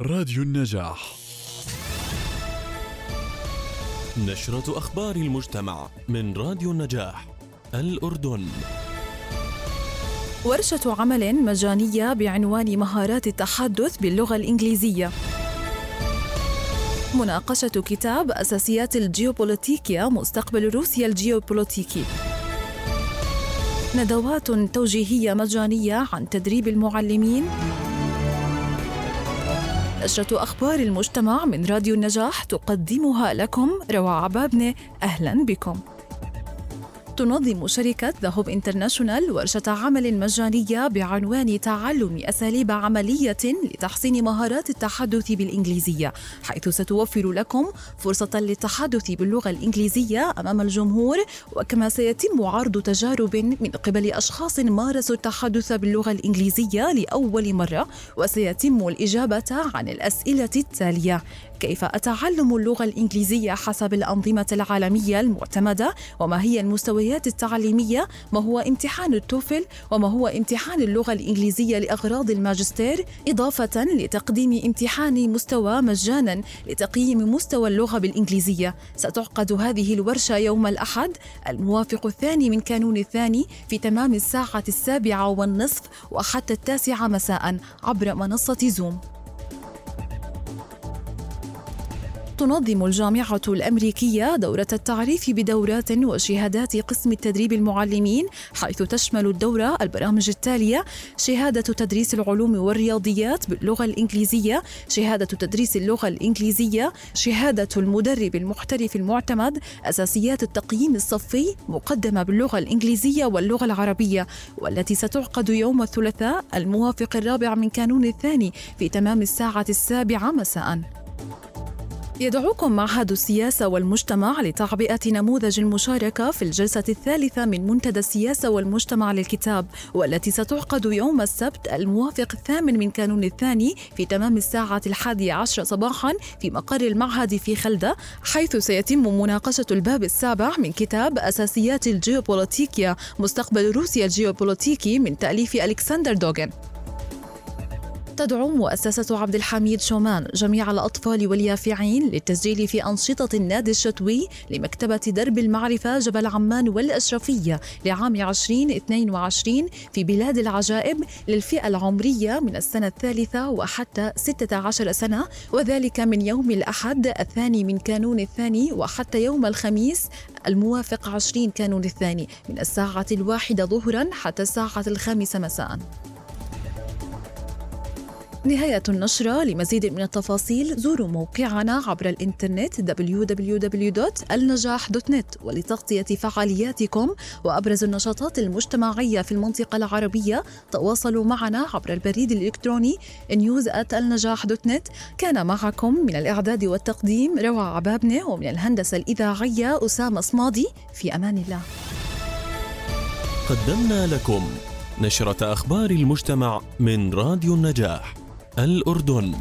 راديو النجاح. نشرة أخبار المجتمع من راديو النجاح الأردن. ورشة عمل مجانية بعنوان مهارات التحدث باللغة الإنجليزية. مناقشة كتاب أساسيات الجيوبوليتيكيا مستقبل روسيا الجيوبوليتيكي. ندوات توجيهية مجانية عن تدريب المعلمين. نشرة أخبار المجتمع من راديو النجاح تقدمها لكم روى عبابنة. أهلا بكم. تنظم شركة ذهب International ورشة عمل مجانية بعنوان تعلم أساليب عملية لتحسين مهارات التحدث بالإنجليزية حيث ستوفر لكم فرصة للتحدث باللغة الإنجليزية أمام الجمهور وكما سيتم عرض تجارب من قبل أشخاص مارسوا التحدث باللغة الإنجليزية لأول مرة وسيتم الإجابة عن الأسئلة التالية كيف أتعلم اللغة الإنجليزية حسب الأنظمة العالمية المعتمدة؟ وما هي المستويات التعليمية ما هو امتحان التوفل وما هو امتحان اللغة الإنجليزية لأغراض الماجستير إضافة لتقديم امتحان مستوى مجانا لتقييم مستوى اللغة بالإنجليزية. ستعقد هذه الورشة يوم الأحد الموافق الثاني من كانون الثاني في تمام الساعة السابعة والنصف وحتى التاسعة مساء عبر منصة زوم. تنظم الجامعة الأمريكية دورة التعريف بدورات وشهادات قسم التدريب المعلمين حيث تشمل الدورة البرامج التالية شهادة تدريس العلوم والرياضيات باللغة الإنجليزية شهادة تدريس اللغة الإنجليزية شهادة المدرب المحترف المعتمد أساسيات التقييم الصفي مقدمة باللغة الإنجليزية واللغة العربية والتي ستعقد يوم الثلاثاء الموافق الرابع من كانون الثاني في تمام الساعة السابعة مساءً. يدعوكم معهد السياسة والمجتمع لتعبئة نموذج المشاركة في الجلسة الثالثة من منتدى السياسة والمجتمع للكتاب والتي ستعقد يوم السبت الموافق الثامن من كانون الثاني في تمام الساعة الحادية عشر صباحا في مقر المعهد في خلدة حيث سيتم مناقشة الباب السابع من كتاب أساسيات الجيوبوليتيكيا مستقبل روسيا الجيوبوليتيكي من تأليف ألكسندر دوغن تدعو مؤسسة عبد الحميد شومان جميع الأطفال واليافعين للتسجيل في أنشطة النادي الشتوي لمكتبة درب المعرفة جبل عمان والأشرفية لعام 2022 في بلاد العجائب للفئة العمرية من السنة الثالثة وحتى 16 سنة وذلك من يوم الأحد الثاني من كانون الثاني وحتى يوم الخميس الموافق 20 كانون الثاني من الساعة الواحدة ظهرا حتى الساعة الخامسة مساءً. نهاية النشرة لمزيد من التفاصيل زوروا موقعنا عبر الإنترنت www.النجاح.net ولتغطية فعالياتكم. وأبرز النشاطات المجتمعية في المنطقة العربية تواصلوا معنا عبر البريد الإلكتروني news@النجاح.net كان معكم من الإعداد والتقديم روى عبابنة ومن الهندسة الإذاعية أسامة صمادي. في أمان الله. قدمنا لكم نشرة أخبار المجتمع من راديو النجاح. الأردن.